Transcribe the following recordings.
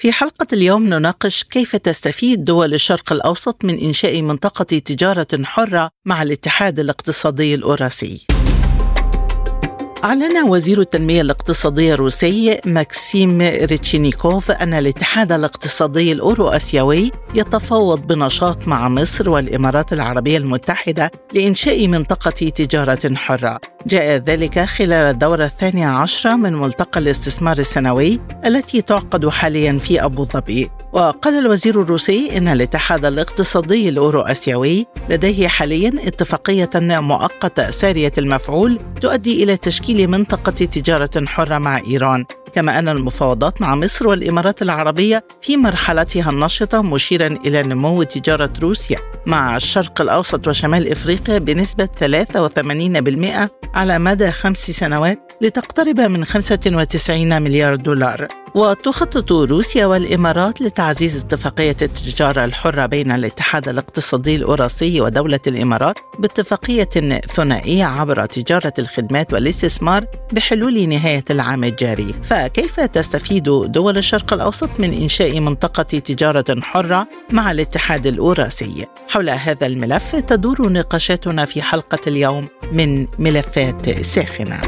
في حلقة اليوم نناقش كيف تستفيد دول الشرق الأوسط من إنشاء منطقة تجارة حرة مع الاتحاد الاقتصادي الأوراسي. أعلن وزير التنمية الاقتصادية الروسي ماكسيم ريتشينيكوف أن الاتحاد الاقتصادي الأوروآسيوي يتفاوض بنشاط مع مصر والإمارات العربية المتحدة لإنشاء منطقة تجارة حرة. جاء ذلك خلال الدورة الثانية عشرة من ملتقى الاستثمار السنوي التي تعقد حاليا في أبو ظبي. وقال الوزير الروسي إن الاتحاد الاقتصادي الأورو أسيوي لديه حاليا اتفاقية مؤقتة سارية المفعول تؤدي إلى تشكيل منطقة تجارة حرة مع إيران. كما أن المفاوضات مع مصر والإمارات العربية في مرحلتها النشطة مشيرا إلى نمو تجارة روسيا مع الشرق الأوسط وشمال إفريقيا بنسبة 83% على مدى خمس سنوات لتقترب من 95 مليار دولار. وتخطط روسيا والإمارات لتعزيز اتفاقية التجارة الحرة بين الاتحاد الاقتصادي الأوراسي ودولة الإمارات باتفاقية ثنائية عبر تجارة الخدمات والاستثمار بحلول نهاية العام الجاري. فكيف تستفيد دول الشرق الأوسط من إنشاء منطقة تجارة حرة مع الاتحاد الأوراسي؟ حول هذا الملف تدور نقاشاتنا في حلقة اليوم من ملفات ساخنه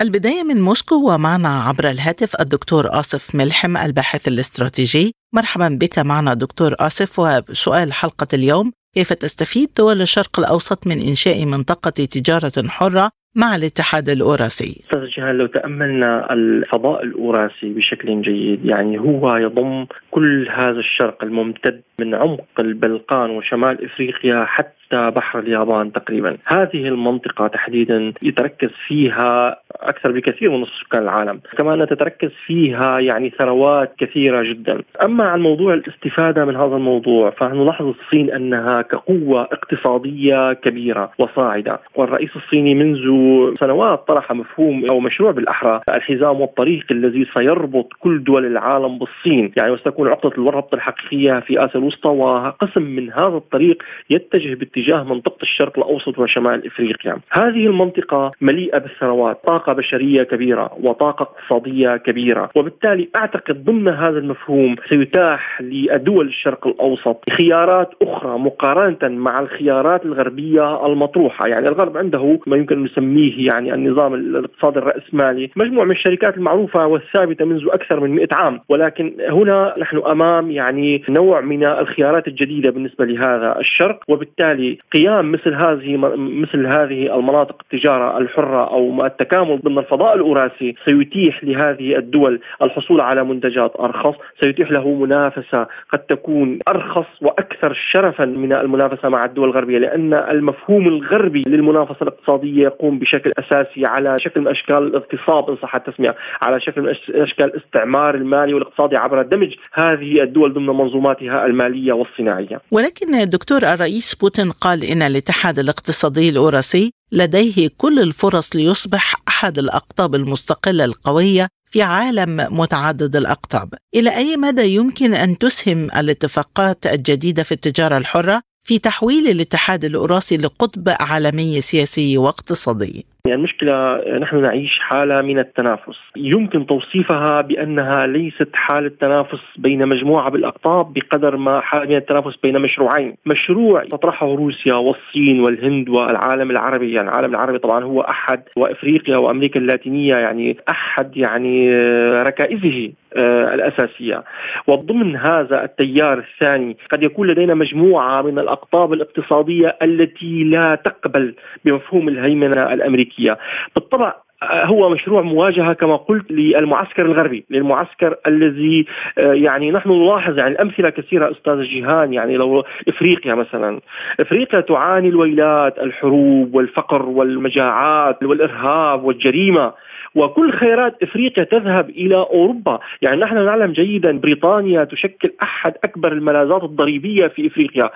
البداية من موسكو ومعنا عبر الهاتف الدكتور آصف ملحم الباحث الاستراتيجي. مرحبا بك معنا دكتور آصف وسؤال حلقة اليوم كيف تستفيد دول الشرق الأوسط من إنشاء منطقة تجارة حرة مع الاتحاد الاوراسي أستاذ جهال لو تأملنا الفضاء الاوراسي بشكل جيد يعني هو يضم كل هذا الشرق الممتد من عمق البلقان وشمال إفريقيا حتى بحر اليابان تقريبا. هذه المنطقة تحديدا يتركز فيها أكثر بكثير من نصف سكان العالم. كمان تتركز فيها يعني ثروات كثيرة جدا. أما عن موضوع الاستفادة من هذا الموضوع فنلاحظ الصين أنها كقوة اقتصادية كبيرة وصاعدة. والرئيس الصيني منذ سنوات طرح مفهوم أو مشروع بالأحرى الحزام والطريق الذي سيربط كل دول العالم بالصين. يعني وستكون عقدة الربط الحقيقية في آسيا الوسطى وقسم من هذا الطريق يتجه باتجاه منطقة الشرق الأوسط وشمال إفريقيا. هذه المنطقة مليئة بالثروات طاقة بشرية كبيرة وطاقة اقتصادية كبيرة. وبالتالي أعتقد ضمن هذا المفهوم سيتاح لدول الشرق الأوسط خيارات أخرى مقارنة مع الخيارات الغربية المطروحة. يعني الغرب عنده ما يمكن أن نسميه يعني النظام الاقتصادي الرأسمالي. مجموعة من الشركات المعروفة والثابتة منذ أكثر من 100 عام. ولكن هنا نحن أمام يعني نوع من الخيارات الجديدة بالنسبة لهذا الشرق. وبالتالي قيام مثل هذه مثل هذه المناطق التجارة الحرة أو التكامل ضمن الفضاء الأوراسي سيتيح لهذه الدول الحصول على منتجات أرخص. سيتيح له منافسة قد تكون أرخص وأكثر شرفا من المنافسة مع الدول الغربية لأن المفهوم الغربي للمنافسة الاقتصادية يقوم بشكل أساسي على شكل من أشكال الاغتصاب إن صح التسمية على شكل من أشكال الاستعمار المالي والاقتصادي عبر دمج هذه الدول ضمن منظوماتها المالية والصناعية. ولكن دكتور الرئيس بوتين قال إن الاتحاد الاقتصادي الأوراسي لديه كل الفرص ليصبح أحد الأقطاب المستقلة القوية في عالم متعدد الأقطاب. إلى أي مدى يمكن أن تسهم الاتفاقات الجديدة في التجارة الحرة؟ في تحويل الاتحاد الأوراسي لقطب عالمي سياسي واقتصادي. يعني المشكلة نحن نعيش حالة من التنافس. يمكن توصيفها بأنها ليست حالة تنافس بين مجموعة بالأقطاب بقدر ما حالة من التنافس بين مشروعين. مشروع تطرحه روسيا والصين والهند والعالم العربي. يعني العالم العربي طبعا هو أحد وإفريقيا وأمريكا اللاتينية يعني أحد يعني ركائزه. آه، الأساسية. وضمن هذا التيار الثاني قد يكون لدينا مجموعة من الأقطاب الاقتصادية التي لا تقبل بمفهوم الهيمنة الأمريكية. بالطبع آه، هو مشروع مواجهة كما قلت للمعسكر الغربي، للمعسكر الذي آه، يعني نحن نلاحظ يعني الامثله كثيرة أستاذ جيهان يعني لو إفريقيا مثلا، إفريقيا تعاني الويلات، الحروب والفقر والمجاعات والإرهاب والجريمة. وكل خيرات إفريقيا تذهب إلى أوروبا، يعني نحن نعلم جيدا بريطانيا تشكل أحد أكبر الملاذات الضريبية في إفريقيا،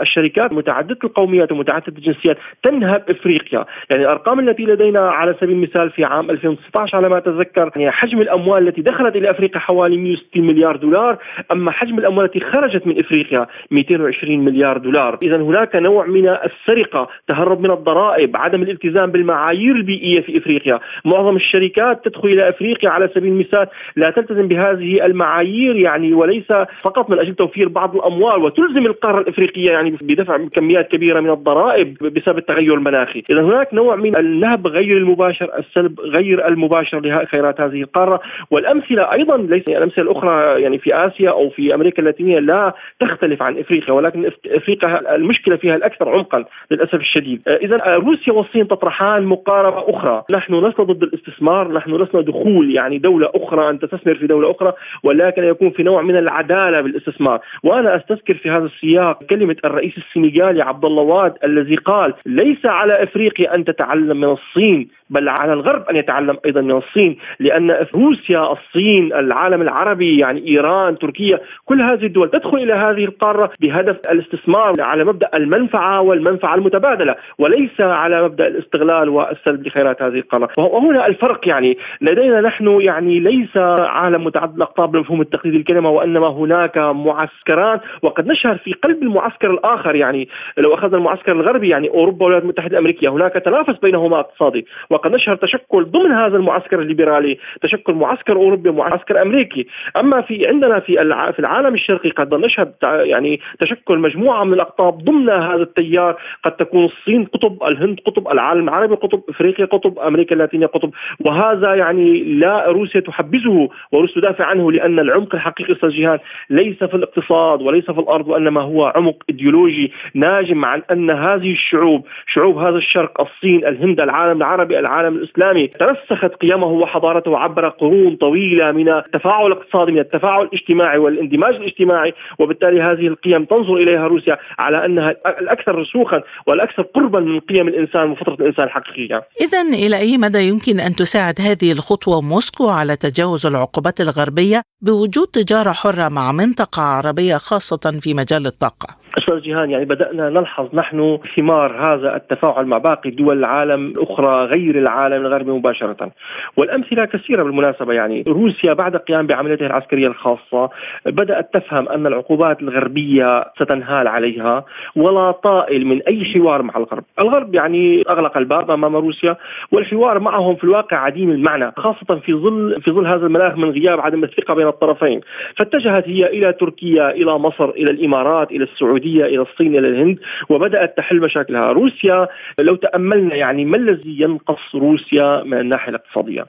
الشركات متعددة القوميات ومتعددة الجنسيات تنهب إفريقيا، يعني الأرقام التي لدينا على سبيل المثال في عام 2016 على ما أتذكر يعني حجم الأموال التي دخلت إلى إفريقيا حوالي 160 مليار دولار، أما حجم الأموال التي خرجت من إفريقيا 220 مليار دولار، اذا هناك نوع من السرقة، تهرب من الضرائب، عدم الالتزام بالمعايير البيئية في إفريقيا، معظم الشركات تدخل إلى أفريقيا على سبيل المثال لا تلتزم بهذه المعايير يعني وليس فقط من أجل توفير بعض الأموال وتلزم القارة الأفريقية يعني بدفع كميات كبيرة من الضرائب بسبب التغير المناخي، إذا هناك نوع من النهب غير المباشر، السلب غير المباشر لخيرات هذه القارة، والأمثلة أيضا ليس الأمثلة الأخرى يعني في آسيا أو في أمريكا اللاتينية لا تختلف عن إفريقيا ولكن إفريقيا المشكلة فيها الأكثر عمقا للأسف الشديد، اذا روسيا والصين تطرحان مقاربة أخرى، نحن لسنا ضد الاستثمار، نحن لسنا دخول يعني دولة أخرى ان تستثمر في دولة أخرى ولكن يكون في نوع من العدالة بالاستثمار، وأنا أستذكر في هذا السياق كلمة الرئيس السنغالي عبد الله واد الذي قال ليس على إفريقيا أن تتعلم من الصين. بل على الغرب أن يتعلم أيضا من الصين لأن روسيا الصين العالم العربي يعني إيران تركيا كل هذه الدول تدخل إلى هذه القارة بهدف الاستثمار على مبدأ المنفعة والمنفعة المتبادلة وليس على مبدأ الاستغلال والسلب لخيرات هذه القارة. وهنا الفرق يعني لدينا نحن يعني ليس عالم متعدد الاقطاب بمفهوم التقليد الكلمة وإنما هناك معسكران وقد نشهر في قلب المعسكر الآخر يعني لو أخذنا المعسكر الغربي يعني أوروبا والولايات المتحدة الأمريكية هناك تنافس بينهما اقتصادي وقد نشهر تشكل ضمن هذا المعسكر الليبرالي تشكل معسكر أوروبي ومعسكر أمريكي. أما في عندنا في في العالم الشرقي قد نشهد يعني تشكل مجموعة من الأقطاب ضمن هذا التيار. قد تكون الصين قطب الهند قطب العالم العربي قطب إفريقيا قطب أمريكا اللاتينية قطب. وهذا يعني لا روسيا تحبذه وروسيا تدافع عنه لأن العمق الحقيقي أستاذ جيهان ليس في الاقتصاد وليس في الأرض وإنما هو عمق إيديولوجي ناجم عن أن هذه الشعوب شعوب هذا الشرق الصين الهند العالم العربي العالم الإسلامي ترسخت قيمه وحضارته عبر قرون طويلة من التفاعل الاقتصادي من التفاعل الاجتماعي والاندماج الاجتماعي وبالتالي هذه القيم تنظر إليها روسيا على أنها الأكثر رسوخا والأكثر قربا من قيم الإنسان وفطرة الإنسان الحقيقية. اذا إلى أي مدى يمكن أن تساعد هذه الخطوة موسكو على تجاوز العقوبات الغربية بوجود تجارة حرة مع منطقة عربية خاصة في مجال الطاقة؟ أستاذ جيهان يعني بدأنا نلحظ نحن ثمار هذا التفاعل مع باقي دول العالم الأخرى غير العالم الغربي مباشرة. والأمثلة كثيرة بالمناسبة يعني روسيا بعد القيام بعمليتها العسكرية الخاصة بدأت تفهم أن العقوبات الغربية ستنهال عليها ولا طائل من أي حوار مع الغرب، الغرب يعني أغلق الباب أمام روسيا والحوار معهم في الواقع عديم المعنى خاصة في ظل في ظل هذا المناخ من غياب عدم الثقة بين الطرفين، فاتجهت هي إلى تركيا إلى مصر إلى الإمارات إلى السعوديه السعودية إلى الصين إلى الهند وبدأت تحل مشاكلها، روسيا لو تأملنا يعني ما الذي ينقص روسيا من الناحية الاقتصادية؟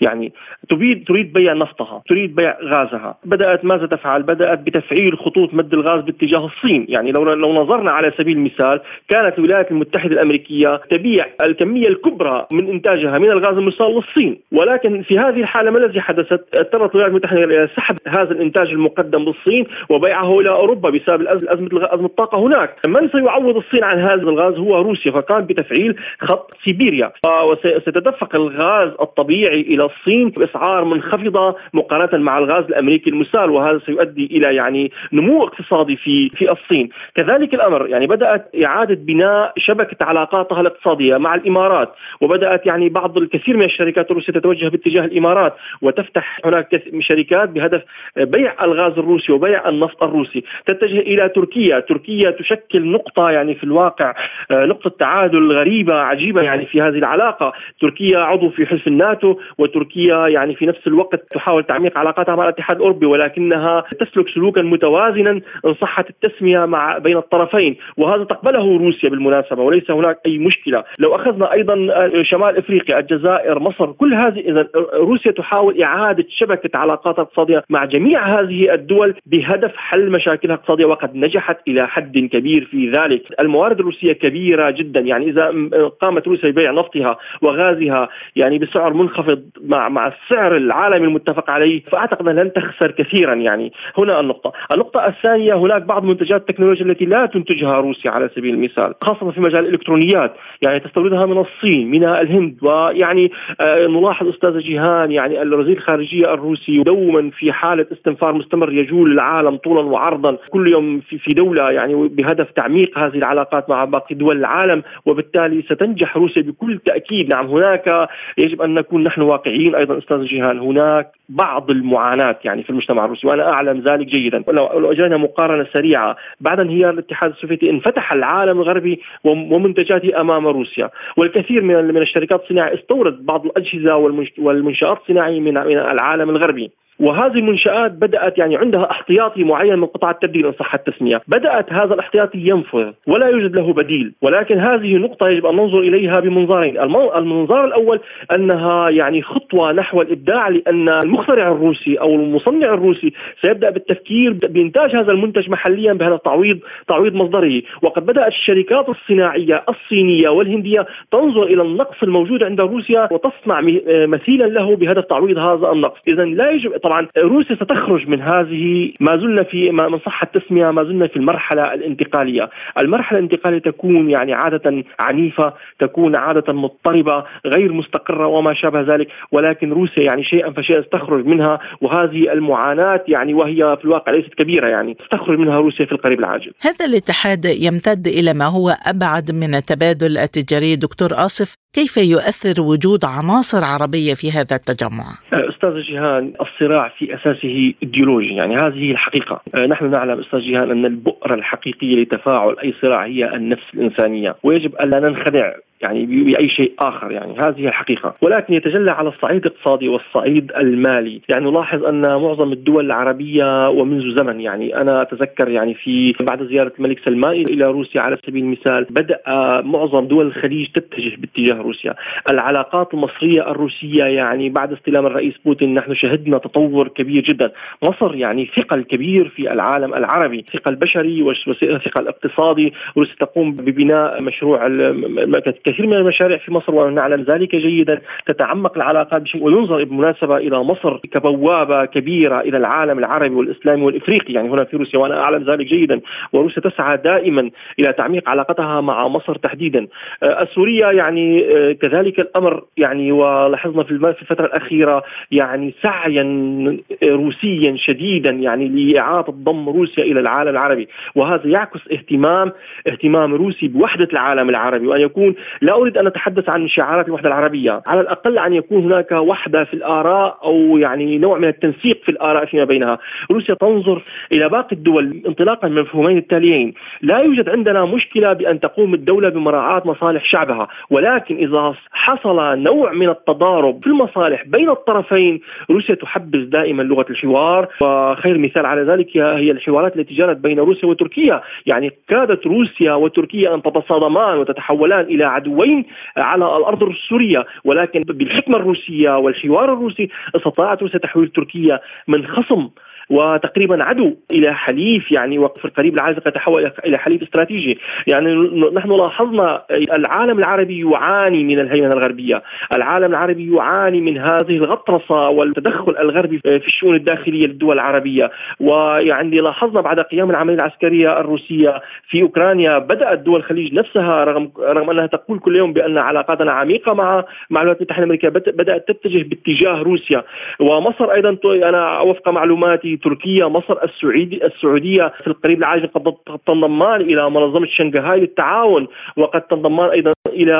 يعني تريد تريد بيع نفطها، تريد بيع غازها، بدأت ماذا تفعل؟ بدأت بتفعيل خطوط مد الغاز باتجاه الصين، يعني لو لو نظرنا على سبيل المثال كانت الولايات المتحدة الأمريكية تبيع الكمية الكبرى من إنتاجها من الغاز المسال للصين، ولكن في هذه الحالة ما الذي حدثت؟ اضطرت الولايات المتحدة إلى سحب هذا الإنتاج المقدم بالصين وبيعه إلى أوروبا بسبب أزمة أزمة الطاقة هناك، من سيعوض الصين عن هذا الغاز؟ هو روسيا، فقام بتفعيل خط سيبيريا، وسيتدفق الغاز الطبيعي الصين باسعار منخفضة مقارنة مع الغاز الأمريكي المسال وهذا سيؤدي إلى يعني نمو اقتصادي في في الصين، كذلك الأمر يعني بدأت إعادة بناء شبكة علاقاتها الاقتصادية مع الإمارات وبدأت يعني بعض الكثير من الشركات الروسية تتوجه باتجاه الإمارات وتفتح هناك شركات بهدف بيع الغاز الروسي وبيع النفط الروسي، تتجه إلى تركيا، تركيا تشكل نقطة يعني في الواقع آه، نقطة تعادل غريبة عجيبة يعني في هذه العلاقة، تركيا عضو في حلف الناتو وتركيا يعني في نفس الوقت تحاول تعميق علاقاتها مع الاتحاد الأوروبي ولكنها تسلك سلوكا متوازنا إن صحت التسمية مع بين الطرفين. وهذا تقبله روسيا بالمناسبة وليس هناك أي مشكلة، لو أخذنا أيضا شمال إفريقيا الجزائر مصر كل هذه اذا روسيا تحاول إعادة شبكة علاقاتها الاقتصادية مع جميع هذه الدول بهدف حل مشاكلها الاقتصادية وقد نجحت إلى حد كبير في ذلك، الموارد الروسية كبيرة جدا يعني إذا قامت روسيا ببيع نفطها وغازها يعني بسعر منخفض مع مع السعر العالمي المتفق عليه فأعتقد لن تخسر كثيرا يعني. هنا النقطة، النقطة الثانية هناك بعض منتجات التكنولوجيا التي لا تنتجها روسيا على سبيل المثال خاصة في مجال الإلكترونيات. يعني تستوردها من الصين من الهند ويعني آه نلاحظ أستاذ جيهان يعني الوزير الخارجية الروسي دوما في حالة استنفار مستمر يجول العالم طولا وعرضا كل يوم في في دولة يعني بهدف تعميق هذه العلاقات مع باقي دول العالم. وبالتالي ستنجح روسيا بكل تأكيد. نعم هناك يجب أن نكون نحن واقعيين. أيضا أستاذ جيهان هناك بعض المعاناة يعني في المجتمع الروسي وأنا أعلم ذلك جيدا. لو أجرينا مقارنة سريعة بعد انهيار الاتحاد السوفيتي انفتح العالم الغربي ومنتجاته أمام روسيا. والكثير من من الشركات الصناعية استورد بعض الأجهزة والمنشآت الصناعية من العالم الغربي. وهذه المنشآت بدأت يعني عندها احتياطي معين من قطاع التبديل إن صح التسمية. بدأت هذا الاحتياطي ينفذ ولا يوجد له بديل. ولكن هذه نقطة يجب أن ننظر إليها بمنظارين المنظار الأول أنها يعني خطوة نحو الإبداع لأن المخترع الروسي أو المصنع الروسي سيبدأ بالتفكير بإنتاج هذا المنتج محليا بهذا التعويض تعويض مصدري. وقد بدأت الشركات الصناعية الصينية والهندية تنظر إلى النقص الموجود عند روسيا وتصنع مثيلا له بهدف تعويض هذا النقص. إذا لا يجب طبعا روسيا ستخرج من هذه ما زلنا في ما من صح التسمية ما زلنا في المرحلة الانتقالية، المرحلة الانتقالية تكون يعني عادة عنيفة، تكون عادة مضطربة، غير مستقرة وما شابه ذلك، ولكن روسيا يعني شيئا فشيئا ستخرج منها وهذه المعاناة يعني وهي في الواقع ليست كبيرة يعني ستخرج منها روسيا في القريب العاجل. هذا الاتحاد يمتد إلى ما هو أبعد من التبادل التجاري دكتور آصف كيف يؤثر وجود عناصر عربية في هذا التجمع؟ أستاذ جيهان الصراع في أساسه إيديولوجي يعني هذه هي الحقيقة أه، نحن نعلم أستاذ جيهان أن البؤرة الحقيقية لتفاعل أي صراع هي النفس الإنسانية ويجب ألا ننخدع يعني بأي شيء آخر يعني. هذه الحقيقة. ولكن يتجلى على الصعيد الاقتصادي والصعيد المالي. يعني نلاحظ أن معظم الدول العربية ومنذ زمن يعني أنا أتذكر يعني في بعد زيارة الملك سلمان إلى روسيا على سبيل المثال بدأ معظم دول الخليج تتجه باتجاه روسيا. العلاقات المصرية الروسية يعني بعد استلام الرئيس بوتين نحن شهدنا تطور كبير جدا. مصر يعني ثقل كبير في العالم العربي. ثقل بشري وثقل اقتصادي. روسيا تقوم ببناء مشروع كثير من المشاريع في مصر ونعلم ذلك جيدا تتعمق العلاقات بشيء وينظر بالمناسبة إلى مصر كبوابة كبيرة إلى العالم العربي والإسلامي والإفريقي. يعني هنا في روسيا وأنا أعلم ذلك جيدا. وروسيا تسعى دائما إلى تعميق علاقتها مع مصر تحديدا. آه، السورية يعني آه، كذلك الأمر يعني ولاحظنا في الفترة الأخيرة يعني سعيا روسيا شديدا يعني لإعادة ضم روسيا إلى العالم العربي. وهذا يعكس اهتمام اهتمام روسي بوحدة العالم العربي. وأن يكون لا أريد أن أتحدث عن شعارات الوحدة العربية، على الأقل أن يكون هناك وحدة في الآراء أو يعني نوع من التنسيق في الآراء فيما بينها، روسيا تنظر إلى باقي الدول انطلاقا من المفهومين التاليين، لا يوجد عندنا مشكلة بأن تقوم الدولة بمراعاة مصالح شعبها، ولكن إذا حصل نوع من التضارب في المصالح بين الطرفين، روسيا تحبذ دائما لغة الحوار، وخير مثال على ذلك هي الحوارات التي جرت بين روسيا وتركيا، يعني كادت روسيا وتركيا أن تتصادمان وتتحولان إلى عدوين على الأرض السورية. ولكن بالحكمة الروسية والحوار الروسي استطاعت روسيا تحويل تركيا من خصم وتقريبا عدو إلى حليف يعني وفي القريب العاجل يتحول إلى حليف استراتيجي. يعني نحن لاحظنا العالم العربي يعاني من الهيمنة الغربية. العالم العربي يعاني من هذه الغطرسة والتدخل الغربي في الشؤون الداخلية للدول العربية. ويعني لاحظنا بعد قيام العملية العسكرية الروسية في أوكرانيا بدأت دول الخليج نفسها رغم رغم أنها تقول كل يوم بأن علاقاتنا عميقة مع مع الولايات المتحدة الأمريكية بدأت تتجه باتجاه روسيا. ومصر أيضا أنا وفق معلوماتي تركيا مصر السعودي السعودية في القريب العاجل قد تنضمان إلى منظمة شنغهاي للتعاون وقد تنضمان أيضا إلى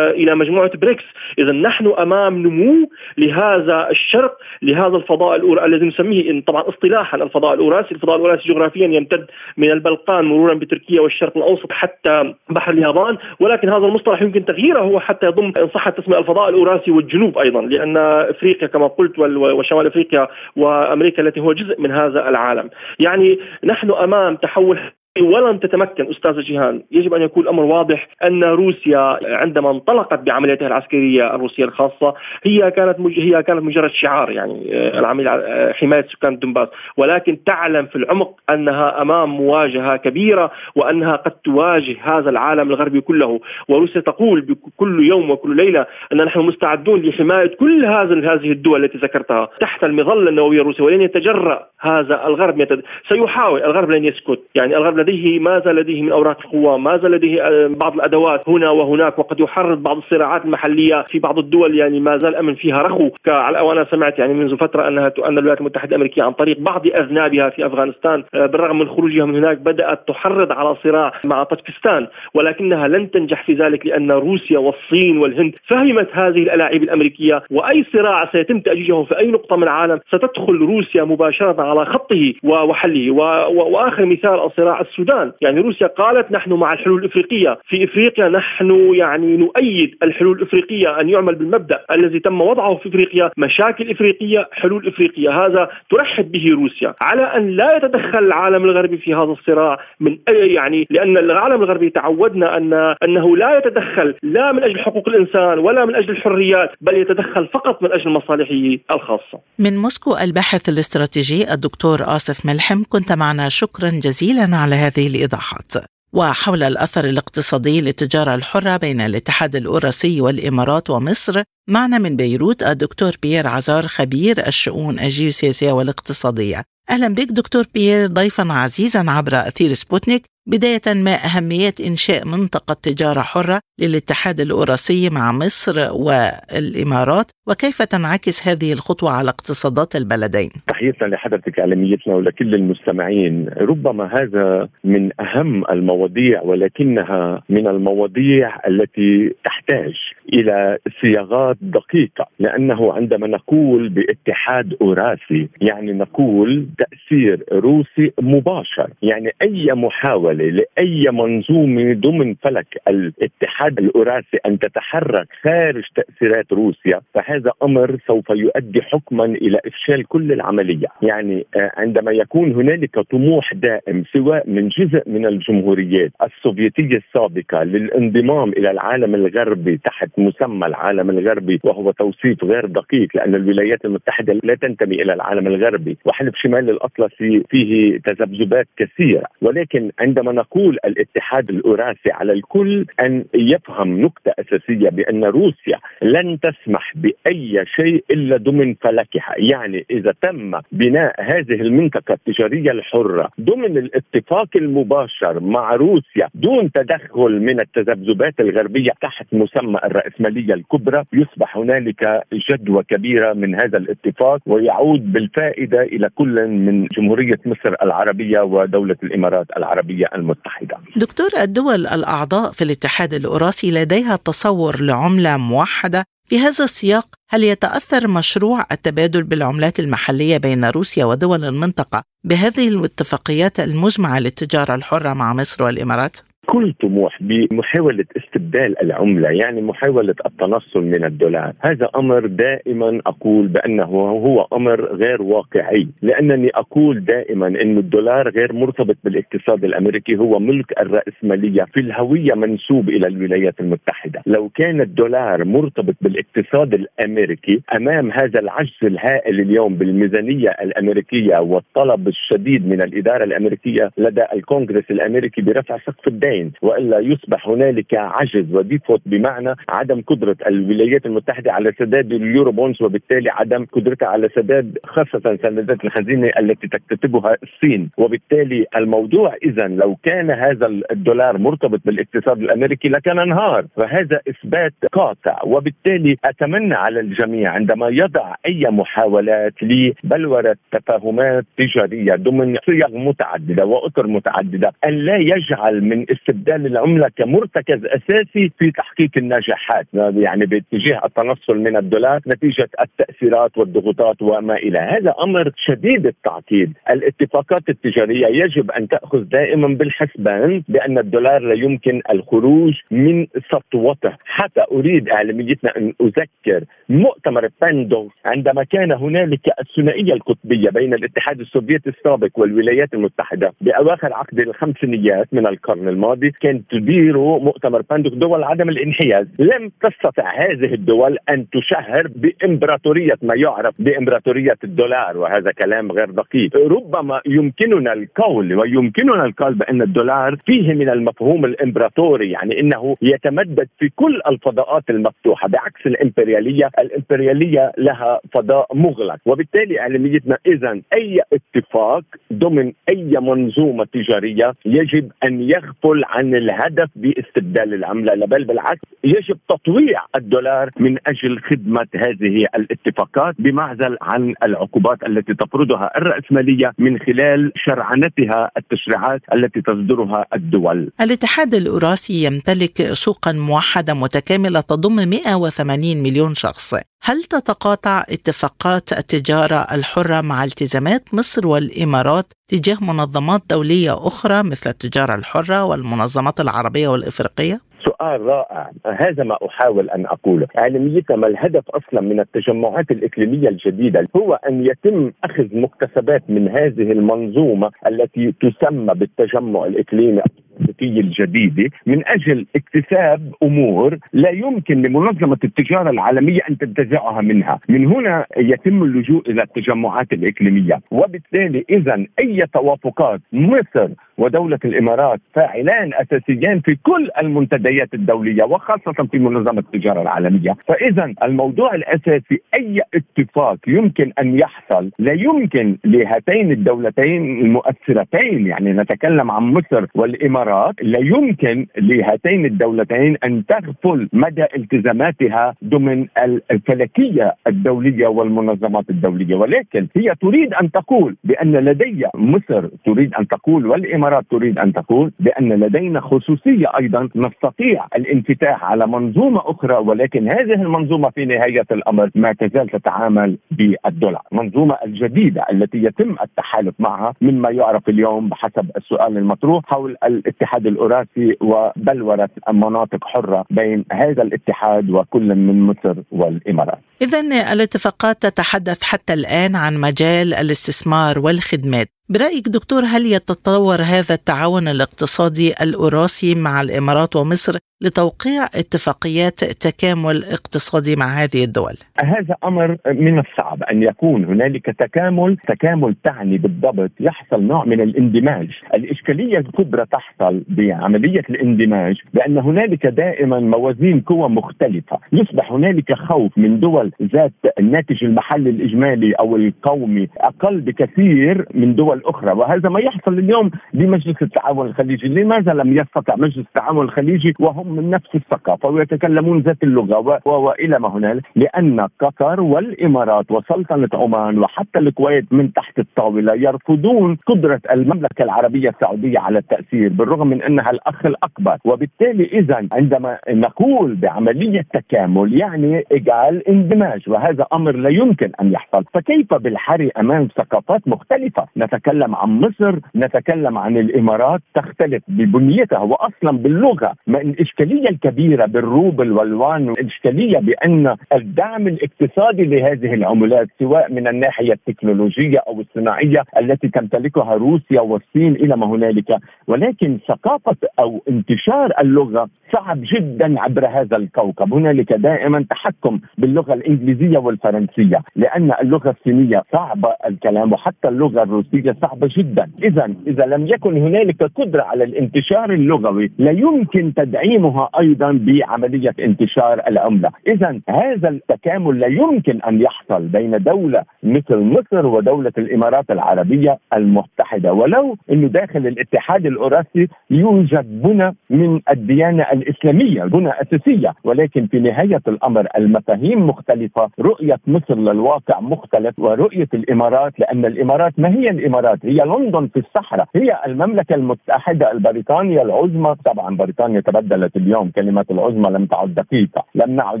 إلى مجموعة بريكس، اذا نحن أمام نمو لهذا الشرق لهذا الفضاء الأور... الذي نسميه طبعا اصطلاحا الفضاء الأوراسي، الفضاء الأوراسي جغرافيا يمتد من البلقان مرورا بتركيا والشرق الأوسط حتى بحر اليابان، ولكن هذا المصطلح يمكن تغييره حتى يضم إن صح التسميه الفضاء الأوراسي والجنوب أيضا، لأن أفريقيا كما قلت وشمال أفريقيا وأمريكا التي هو جزء من هذا العالم، يعني نحن أمام تحول ولن تتمكن أستاذ جيهان. يجب أن يكون الأمر واضح أن روسيا عندما انطلقت بعملياتها العسكرية الروسية الخاصة هي كانت هي كانت مجرد شعار يعني آه، العملية آه، حماية سكان دنباس ولكن تعلم في العمق أنها أمام مواجهة كبيرة وأنها قد تواجه هذا العالم الغربي كله. وروسيا تقول كل يوم وكل ليلة أن نحن مستعدون لحماية كل هذه هذه الدول التي ذكرتها. تحت المظلة النووية الروسية ولن يتجرأ هذا الغرب يتد... سيحاول الغرب لن يسكت. يعني الغرب لديه ما زال لديه من أوراق القوة؟ ما زال لديه آه، بعض الأدوات هنا وهناك؟ وقد يحرض بعض الصراعات المحلية في بعض الدول يعني ما زال الأمن فيها رخو. على وأنا سمعت يعني منذ فترة أنها أن الولايات المتحدة الأمريكية عن طريق بعض أذنابها في أفغانستان آه، بالرغم من خروجها من هناك بدأت تحرض على صراع مع طاجكستان. ولكنها لن تنجح في ذلك لأن روسيا والصين والهند فهمت هذه الألاعيب الأمريكية. وأي صراع سيتم تأجيجه في أي نقطة من العالم ستدخل روسيا مباشرة على خطه وحله. وآخر مثال الصراع السودان. يعني روسيا قالت نحن مع الحلول الإفريقية. في إفريقيا نحن يعني نؤيد الحلول الإفريقية أن يعمل بالمبدأ الذي تم وضعه في إفريقيا مشاكل إفريقية حلول إفريقية. هذا ترحب به روسيا. على أن لا يتدخل العالم الغربي في هذا الصراع من أي يعني لأن العالم الغربي تعودنا ان أنه لا يتدخل لا من أجل حقوق الإنسان ولا من أجل الحريات بل يتدخل فقط من أجل مصالحه الخاصة. من موسكو الباحث الاستراتيجي الدكتور آصف ملحم كنت معنا. شكرا جزيلا على هذه الإيضاحات. وحول الأثر الاقتصادي للتجارة الحرة بين الاتحاد الأوراسي والإمارات ومصر معنا من بيروت الدكتور بيير عزار خبير الشؤون الجيوسياسية والاقتصادية أهلا بك دكتور بيير ضيفا عزيزا عبر أثير سبوتنيك بداية ما أهمية إنشاء منطقة تجارة حرة للاتحاد الأوراسي مع مصر والإمارات وكيف تنعكس هذه الخطوة على اقتصادات البلدين؟ تحياتنا لحضرتك إعلاميتنا ولكل المستمعين ربما هذا من أهم المواضيع ولكنها من المواضيع التي تحتاج إلى صياغات دقيقة لأنه عندما نقول باتحاد أوراسي يعني نقول تأثير روسي مباشر يعني أي محاولة لأي منظومة ضمن فلك الاتحاد الأوراسي أن تتحرك خارج تأثيرات روسيا فهذا أمر سوف يؤدي حكما إلى إفشال كل العملية، يعني آه، عندما يكون هنالك طموح دائم سواء من جزء من الجمهوريات السوفيتية السابقة للانضمام إلى العالم الغربي تحت مسمى العالم الغربي وهو توصيف غير دقيق لأن الولايات المتحدة لا تنتمي إلى العالم الغربي وحلف شمال الأطلسي فيه تذبذبات كثيرة. ولكن عندما نقول الاتحاد الاوراسي على الكل أن يفهم نقطه أساسية بأن روسيا لن تسمح بأي شيء إلا ضمن فلكها، يعني إذا تم بناء هذه المنطقة التجارية الحرة ضمن الاتفاق المباشر مع روسيا دون تدخل من التذبذبات الغربية تحت مسمى الرأسمالية الكبرى يصبح هنالك جدوى كبيرة من هذا الاتفاق ويعود بالفائدة إلى كل من جمهورية مصر العربية ودولة الإمارات العربية. المتحدة دكتور الدول الأعضاء في الاتحاد الأوراسي لديها تصور لعملة موحدة في هذا السياق هل يتأثر مشروع التبادل بالعملات المحلية بين روسيا ودول المنطقة بهذه الاتفاقيات المجمعة للتجارة الحرة مع مصر والإمارات؟ كل طموح بمحاولة استبدال العملة يعني محاولة التنصل من الدولار. هذا أمر دائما أقول بأنه هو أمر غير واقعي لأنني أقول دائما أن الدولار غير مرتبط بالاقتصاد الأمريكي هو ملك الرأسمالية في الهوية منسوب إلى الولايات المتحدة. لو كان الدولار مرتبط بالاقتصاد الأمريكي أمام هذا العجز الهائل اليوم بالميزانية الأمريكية والطلب الشديد من الإدارة الأمريكية لدى الكونغرس الأمريكي برفع سقف الدين الدين وإلا يصبح هنالك عجز وديفوت بمعنى عدم قدرة الولايات المتحدة على سداد اليورو بونز وبالتالي عدم قدرتها على سداد خاصة سندات الخزينة التي تكتتبها الصين. وبالتالي الموضوع اذا لو كان هذا الدولار مرتبط بالاقتصاد الأمريكي لكان انهار. فهذا إثبات قاطع. وبالتالي أتمنى على الجميع عندما يضع أي محاولات لبلورة تفاهمات تجارية ضمن صيغ متعددة وأطر متعددة أن لا يجعل من استبدال العملة كمرتكز أساسي في تحقيق النجاحات يعني باتجاه التنصل من الدولار نتيجة التأثيرات والضغوطات وما إلى. هذا أمر شديد التعقيد. الاتفاقات التجارية يجب أن تأخذ دائما بالحسبان بأن الدولار لا يمكن الخروج من سطوته. حتى أريد إعلاميتنا أن أذكر مؤتمر باندونغ عندما كان هنالك الثنائية القطبية بين الاتحاد السوفيتي السابق والولايات المتحدة بأواخر عقد الخمسينيات من القرن الماضي. كان تدير مؤتمر باندونغ دول عدم الانحياز. لم تستطع هذه الدول أن تشهر بإمبراطورية ما يعرف بإمبراطورية الدولار وهذا كلام غير دقيق. ربما يمكننا القول ويمكننا القول بأن الدولار فيه من المفهوم الإمبراطوري يعني إنه يتمدد في كل الفضاءات المفتوحة بعكس الإمبريالية. الإمبريالية لها فضاء مغلق وبالتالي إعلاميتنا اذا أي اتفاق ضمن أي منظومة تجارية يجب أن يغفل عن الهدف باستبدال العملة بل بالعكس يجب تطويع الدولار من أجل خدمة هذه الاتفاقات بمعزل عن العقوبات التي تفرضها الرأسمالية من خلال شرعنتها التشريعات التي تصدرها الدول. الاتحاد الاوراسي يمتلك سوقا موحدة متكاملة تضم 180 مليون شخص. هل تتقاطع اتفاقات التجارة الحرة مع التزامات مصر والإمارات تجاه منظمات دولية أخرى مثل التجارة الحرة والمنظمات العربية والإفريقية؟ سؤال رائع. هذا ما أحاول أن أقوله. علميتنا ما الهدف أصلا من التجمعات الإقليمية الجديدة هو أن يتم أخذ مكتسبات من هذه المنظومة التي تسمى بالتجمع الإقليمي. التكنولوجية الجديدة من أجل اكتساب أمور لا يمكن لمنظمة التجارة العالمية أن تنتزعها منها. من هنا يتم اللجوء إلى التجمعات الإقليمية. وبالتالي إذا أي توافقات مصر ودولة الإمارات فاعلان أساسيان في كل المنتديات الدولية وخاصة في منظمة التجارة العالمية. فإذا الموضوع الأساسي أي اتفاق يمكن أن يحصل لا يمكن لهاتين الدولتين المؤثرتين يعني نتكلم عن مصر والإمارات لا يمكن لهاتين الدولتين أن تغفل مدى التزاماتها ضمن الفلكية الدولية والمنظمات الدولية. ولكن هي تريد أن تقول بأن لدي مصر تريد أن تقول والإمارات الامارات تريد أن تقول بأن لدينا خصوصية أيضا نستطيع الانفتاح على منظومة أخرى ولكن هذه المنظومة في نهاية الأمر ما تزال تتعامل بالدولار، المنظومه الجديدة التي يتم التحالف معها مما يعرف اليوم بحسب السؤال المطروح حول الاتحاد الأوراسي وبلوره مناطق حرة بين هذا الاتحاد وكل من مصر والإمارات. اذا الاتفاقات تتحدث حتى الآن عن مجال الاستثمار والخدمات برأيك دكتور هل يتطور هذا التعاون الاقتصادي الأوراسي مع الإمارات ومصر لتوقيع اتفاقيات تكامل اقتصادي مع هذه الدول؟ هذا أمر من الصعب أن يكون هنالك تكامل، تكامل تعني بالضبط يحصل نوع من الاندماج، الإشكالية الكبرى تحصل بعملية الاندماج بأن هنالك دائما موازين قوى مختلفة، يصبح هنالك خوف من دول ذات الناتج المحلي الإجمالي أو القومي أقل بكثير من دول أخرى، وهذا ما يحصل اليوم بمجلس التعاون الخليجي، لماذا لم يستطع مجلس التعاون الخليجي وهم من نفس الثقافة ويتكلمون ذات اللغة وإلى ما هنالك لأن قطر والإمارات وسلطنة عمان وحتى الكويت من تحت الطاولة يرفضون قدرة المملكة العربية السعودية على التأثير بالرغم من أنها الأخ الأكبر. وبالتالي إذا عندما نقول بعملية تكامل يعني اجعال اندماج وهذا أمر لا يمكن أن يحصل. فكيف بالحري أمام ثقافات مختلفة؟ نتكلم عن مصر نتكلم عن الإمارات تختلف ببنيتها واصلا باللغة ما الإشكالية الكبيرة بالروبل والوان الإشكالية بأن الدعم الاقتصادي لهذه العملات سواء من الناحية التكنولوجية أو الصناعية التي تمتلكها روسيا والصين إلى ما هنالك. ولكن ثقافة أو انتشار اللغة صعب جدا عبر هذا الكوكب. هنالك دائما تحكم باللغة الإنجليزية والفرنسية لأن اللغة الصينية صعبه الكلام وحتى اللغة الروسية صعبة جدا. اذا إذا لم يكن هنالك قدرة على الانتشار اللغوي لا يمكن تدعيم يدعمها أيضا بعملية انتشار العملة، اذا هذا التكامل لا يمكن أن يحصل بين دولة مثل مصر ودولة الإمارات العربية المتحدة ولو إنه داخل الاتحاد الاوراسي يوجد بنى من الديانة الإسلامية، بنى أساسية، ولكن في نهاية الأمر المفاهيم مختلفة، رؤية مصر للواقع مختلف ورؤية الإمارات لأن الإمارات ما هي الإمارات؟ هي لندن في الصحراء، هي المملكة المتحدة البريطانيه العظمى، طبعا بريطانيا تبدلت اليوم كلمة العظمى لم تعد دقيقة، لم نعد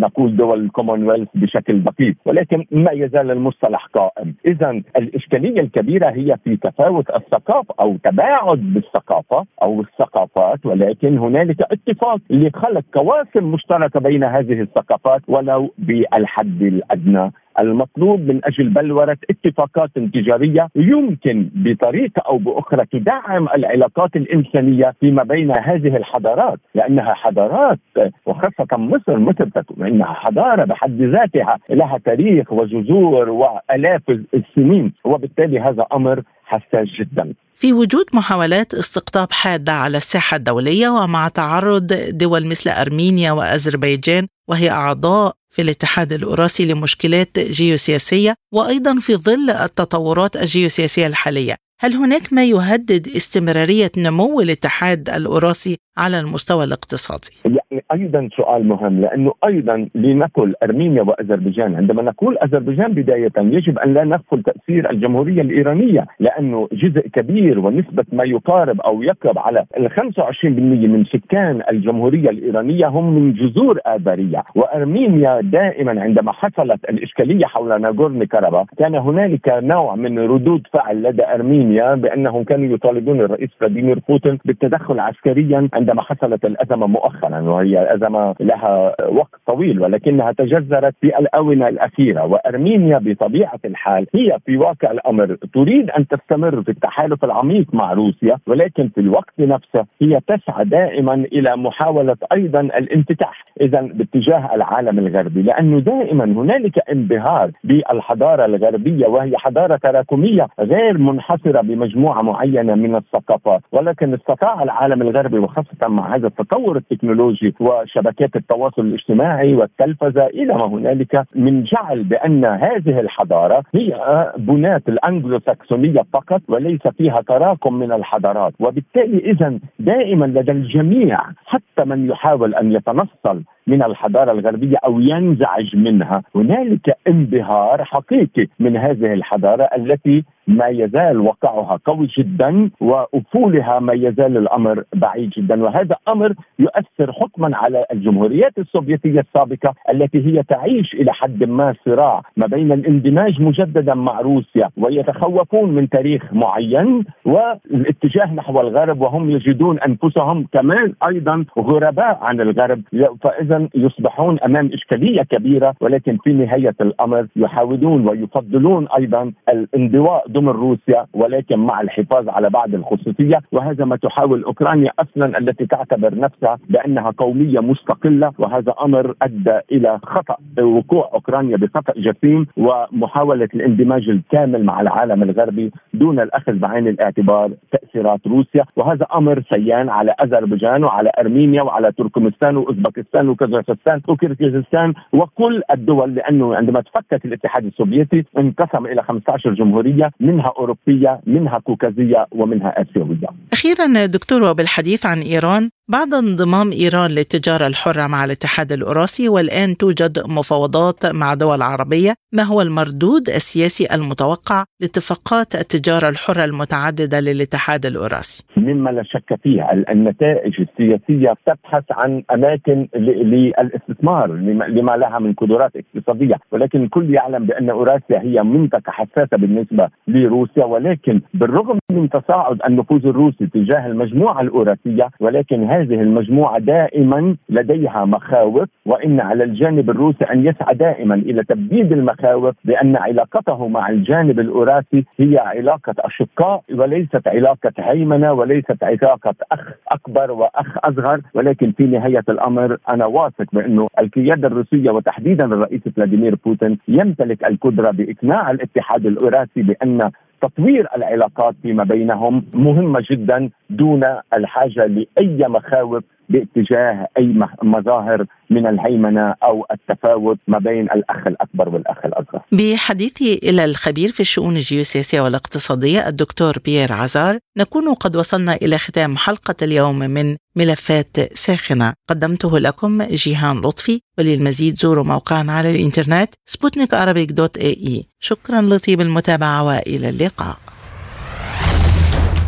نقول دول الكومنولث بشكل دقيق، ولكن ما يزال المصطلح قائم، اذا الإشكالية الكبيرة هي في تفاوت الثقافه أو تباعد بالثقافة أو الثقافات ولكن هنالك اتفاق لخلق قواسم مشتركة بين هذه الثقافات ولو بالحد الأدنى. المطلوب من أجل بلورة اتفاقات تجارية يمكن بطريقة أو بأخرى تدعم العلاقات الإنسانية فيما بين هذه الحضارات لأنها حضارات وخاصة مصر مصر إنها حضارة بحد ذاتها لها تاريخ وجذور وآلاف السنين وبالتالي هذا أمر حساس جدا. في وجود محاولات استقطاب حادة على الساحة الدولية ومع تعرض دول مثل أرمينيا وأذربيجان وهي أعضاء في الاتحاد الأوراسي لمشكلات جيوسياسية وأيضا في ظل التطورات الجيوسياسية الحالية. هل هناك ما يهدد استمرارية نمو الاتحاد الأوراسي على المستوى الاقتصادي؟ يعني أيضا سؤال مهم لأنه أيضا لنقل أرمينيا وأذربيجان عندما نقول أذربيجان بداية يجب أن لا نغفل تأثير الجمهورية الإيرانية لأنه جزء كبير ونسبة ما يقارب أو يقرب على ال 25% من سكان الجمهورية الإيرانية هم من جذور آذرية وأرمينيا دائما عندما حصلت الإشكالية حول ناغورني كارابا كان هنالك نوع من ردود فعل لدى ارمينيا بأنهم كانوا يطالبون الرئيس فلاديمير بوتين بالتدخل عسكريا عندما حصلت الأزمة مؤخرا وهي أزمة لها وقت طويل ولكنها تجذرت في الاونه الأخيرة. وأرمينيا بطبيعة الحال هي في واقع الأمر تريد أن تستمر في التحالف العميق مع روسيا ولكن في الوقت نفسه هي تسعى دائما إلى محاولة أيضا الانفتاح. اذا باتجاه العالم الغربي لأنه دائما هنالك انبهار بالحضارة الغربية وهي حضارة تراكمية غير منحصرة بمجموعة معينة من الثقافات ولكن استطاع العالم الغربي وخاصة مع هذا التطور التكنولوجي وشبكات التواصل الاجتماعي والتلفزة إلى ما هنالك من جعل بأن هذه الحضارة هي بناة الانجلو ساكسونيه فقط وليس فيها تراكم من الحضارات وبالتالي اذا دائما لدى الجميع حتى من يحاول أن يتنصل من الحضارة الغربية أو ينزعج منها. هنالك انبهار حقيقي من هذه الحضارة التي ما يزال وقعها قوي جدا وأفولها ما يزال الأمر بعيد جدا. وهذا أمر يؤثر حكما على الجمهوريات السوفيتية السابقة التي هي تعيش إلى حد ما صراع ما بين الاندماج مجددا مع روسيا ويتخوفون من تاريخ معين والاتجاه نحو الغرب وهم يجدون أنفسهم كمان أيضا غرباء عن الغرب. فإذا يصبحون أمام إشكالية كبيرة ولكن في نهاية الأمر يحاولون ويفضلون أيضا الانضواء ضمن روسيا ولكن مع الحفاظ على بعض الخصوصية. وهذا ما تحاول أوكرانيا أصلا التي تعتبر نفسها بأنها قومية مستقلة. وهذا أمر أدى إلى خطأ وقوع أوكرانيا بخطأ جسيم. ومحاولة الاندماج الكامل مع العالم الغربي دون الأخذ بعين الاعتبار تأثيرات روسيا. وهذا أمر سيان على أذربيجان وعلى أرمينيا وعلى تركمستان وأوزبكستان وكازاخستان وكيرغيزستان وكل الدول لأنه عندما تفكك الاتحاد السوفيتي انقسم إلى 15 جمهورية منها أوروبية منها كوكازية ومنها آسيوية أخيرا دكتور وبالحديث عن إيران بعد انضمام إيران للتجارة الحرة مع الاتحاد الأوراسي والآن توجد مفاوضات مع دول عربية ما هو المردود السياسي المتوقع لاتفاقات التجارة الحرة المتعددة للاتحاد الأوراسي مما لا شك فيه. النتائج السياسية تبحث عن أماكن للاستثمار لما لها من قدرات اقتصادية. ولكن الكل يعلم بأن أوراسيا هي منطقة حساسة بالنسبة لروسيا ولكن بالرغم من تصاعد النفوذ الروسي تجاه المجموعة الأوراسية ولكن هذه المجموعة دائما لديها مخاوف. وإن على الجانب الروسي أن يسعى دائما إلى تبديد المخاوف بان علاقته مع الجانب الأوراسي هي علاقة أشقاء وليست علاقة هيمنة وليست علاقه أخ أكبر وأخ أصغر ولكن في نهاية الأمر أنا واثق بأنه القيادة الروسية وتحديدا الرئيس فلاديمير بوتين يمتلك القدرة بإقناع الاتحاد الأوراسي بأن تطوير العلاقات فيما بينهم مهمة جدا دون الحاجة لأي مخاوف باتجاه أي مظاهر من الهيمنة أو التفاوت ما بين الأخ الأكبر والأخ الأصغر. بحديثي إلى الخبير في الشؤون الجيوسياسية والاقتصادية الدكتور بيير عزار نكون قد وصلنا إلى ختام حلقة اليوم من ملفات ساخنة قدمته لكم جيهان لطفي وللمزيد زوروا موقعنا على الإنترنت سبوتنيك دوت إي إي شكرا لطيب المتابعة وإلى اللقاء.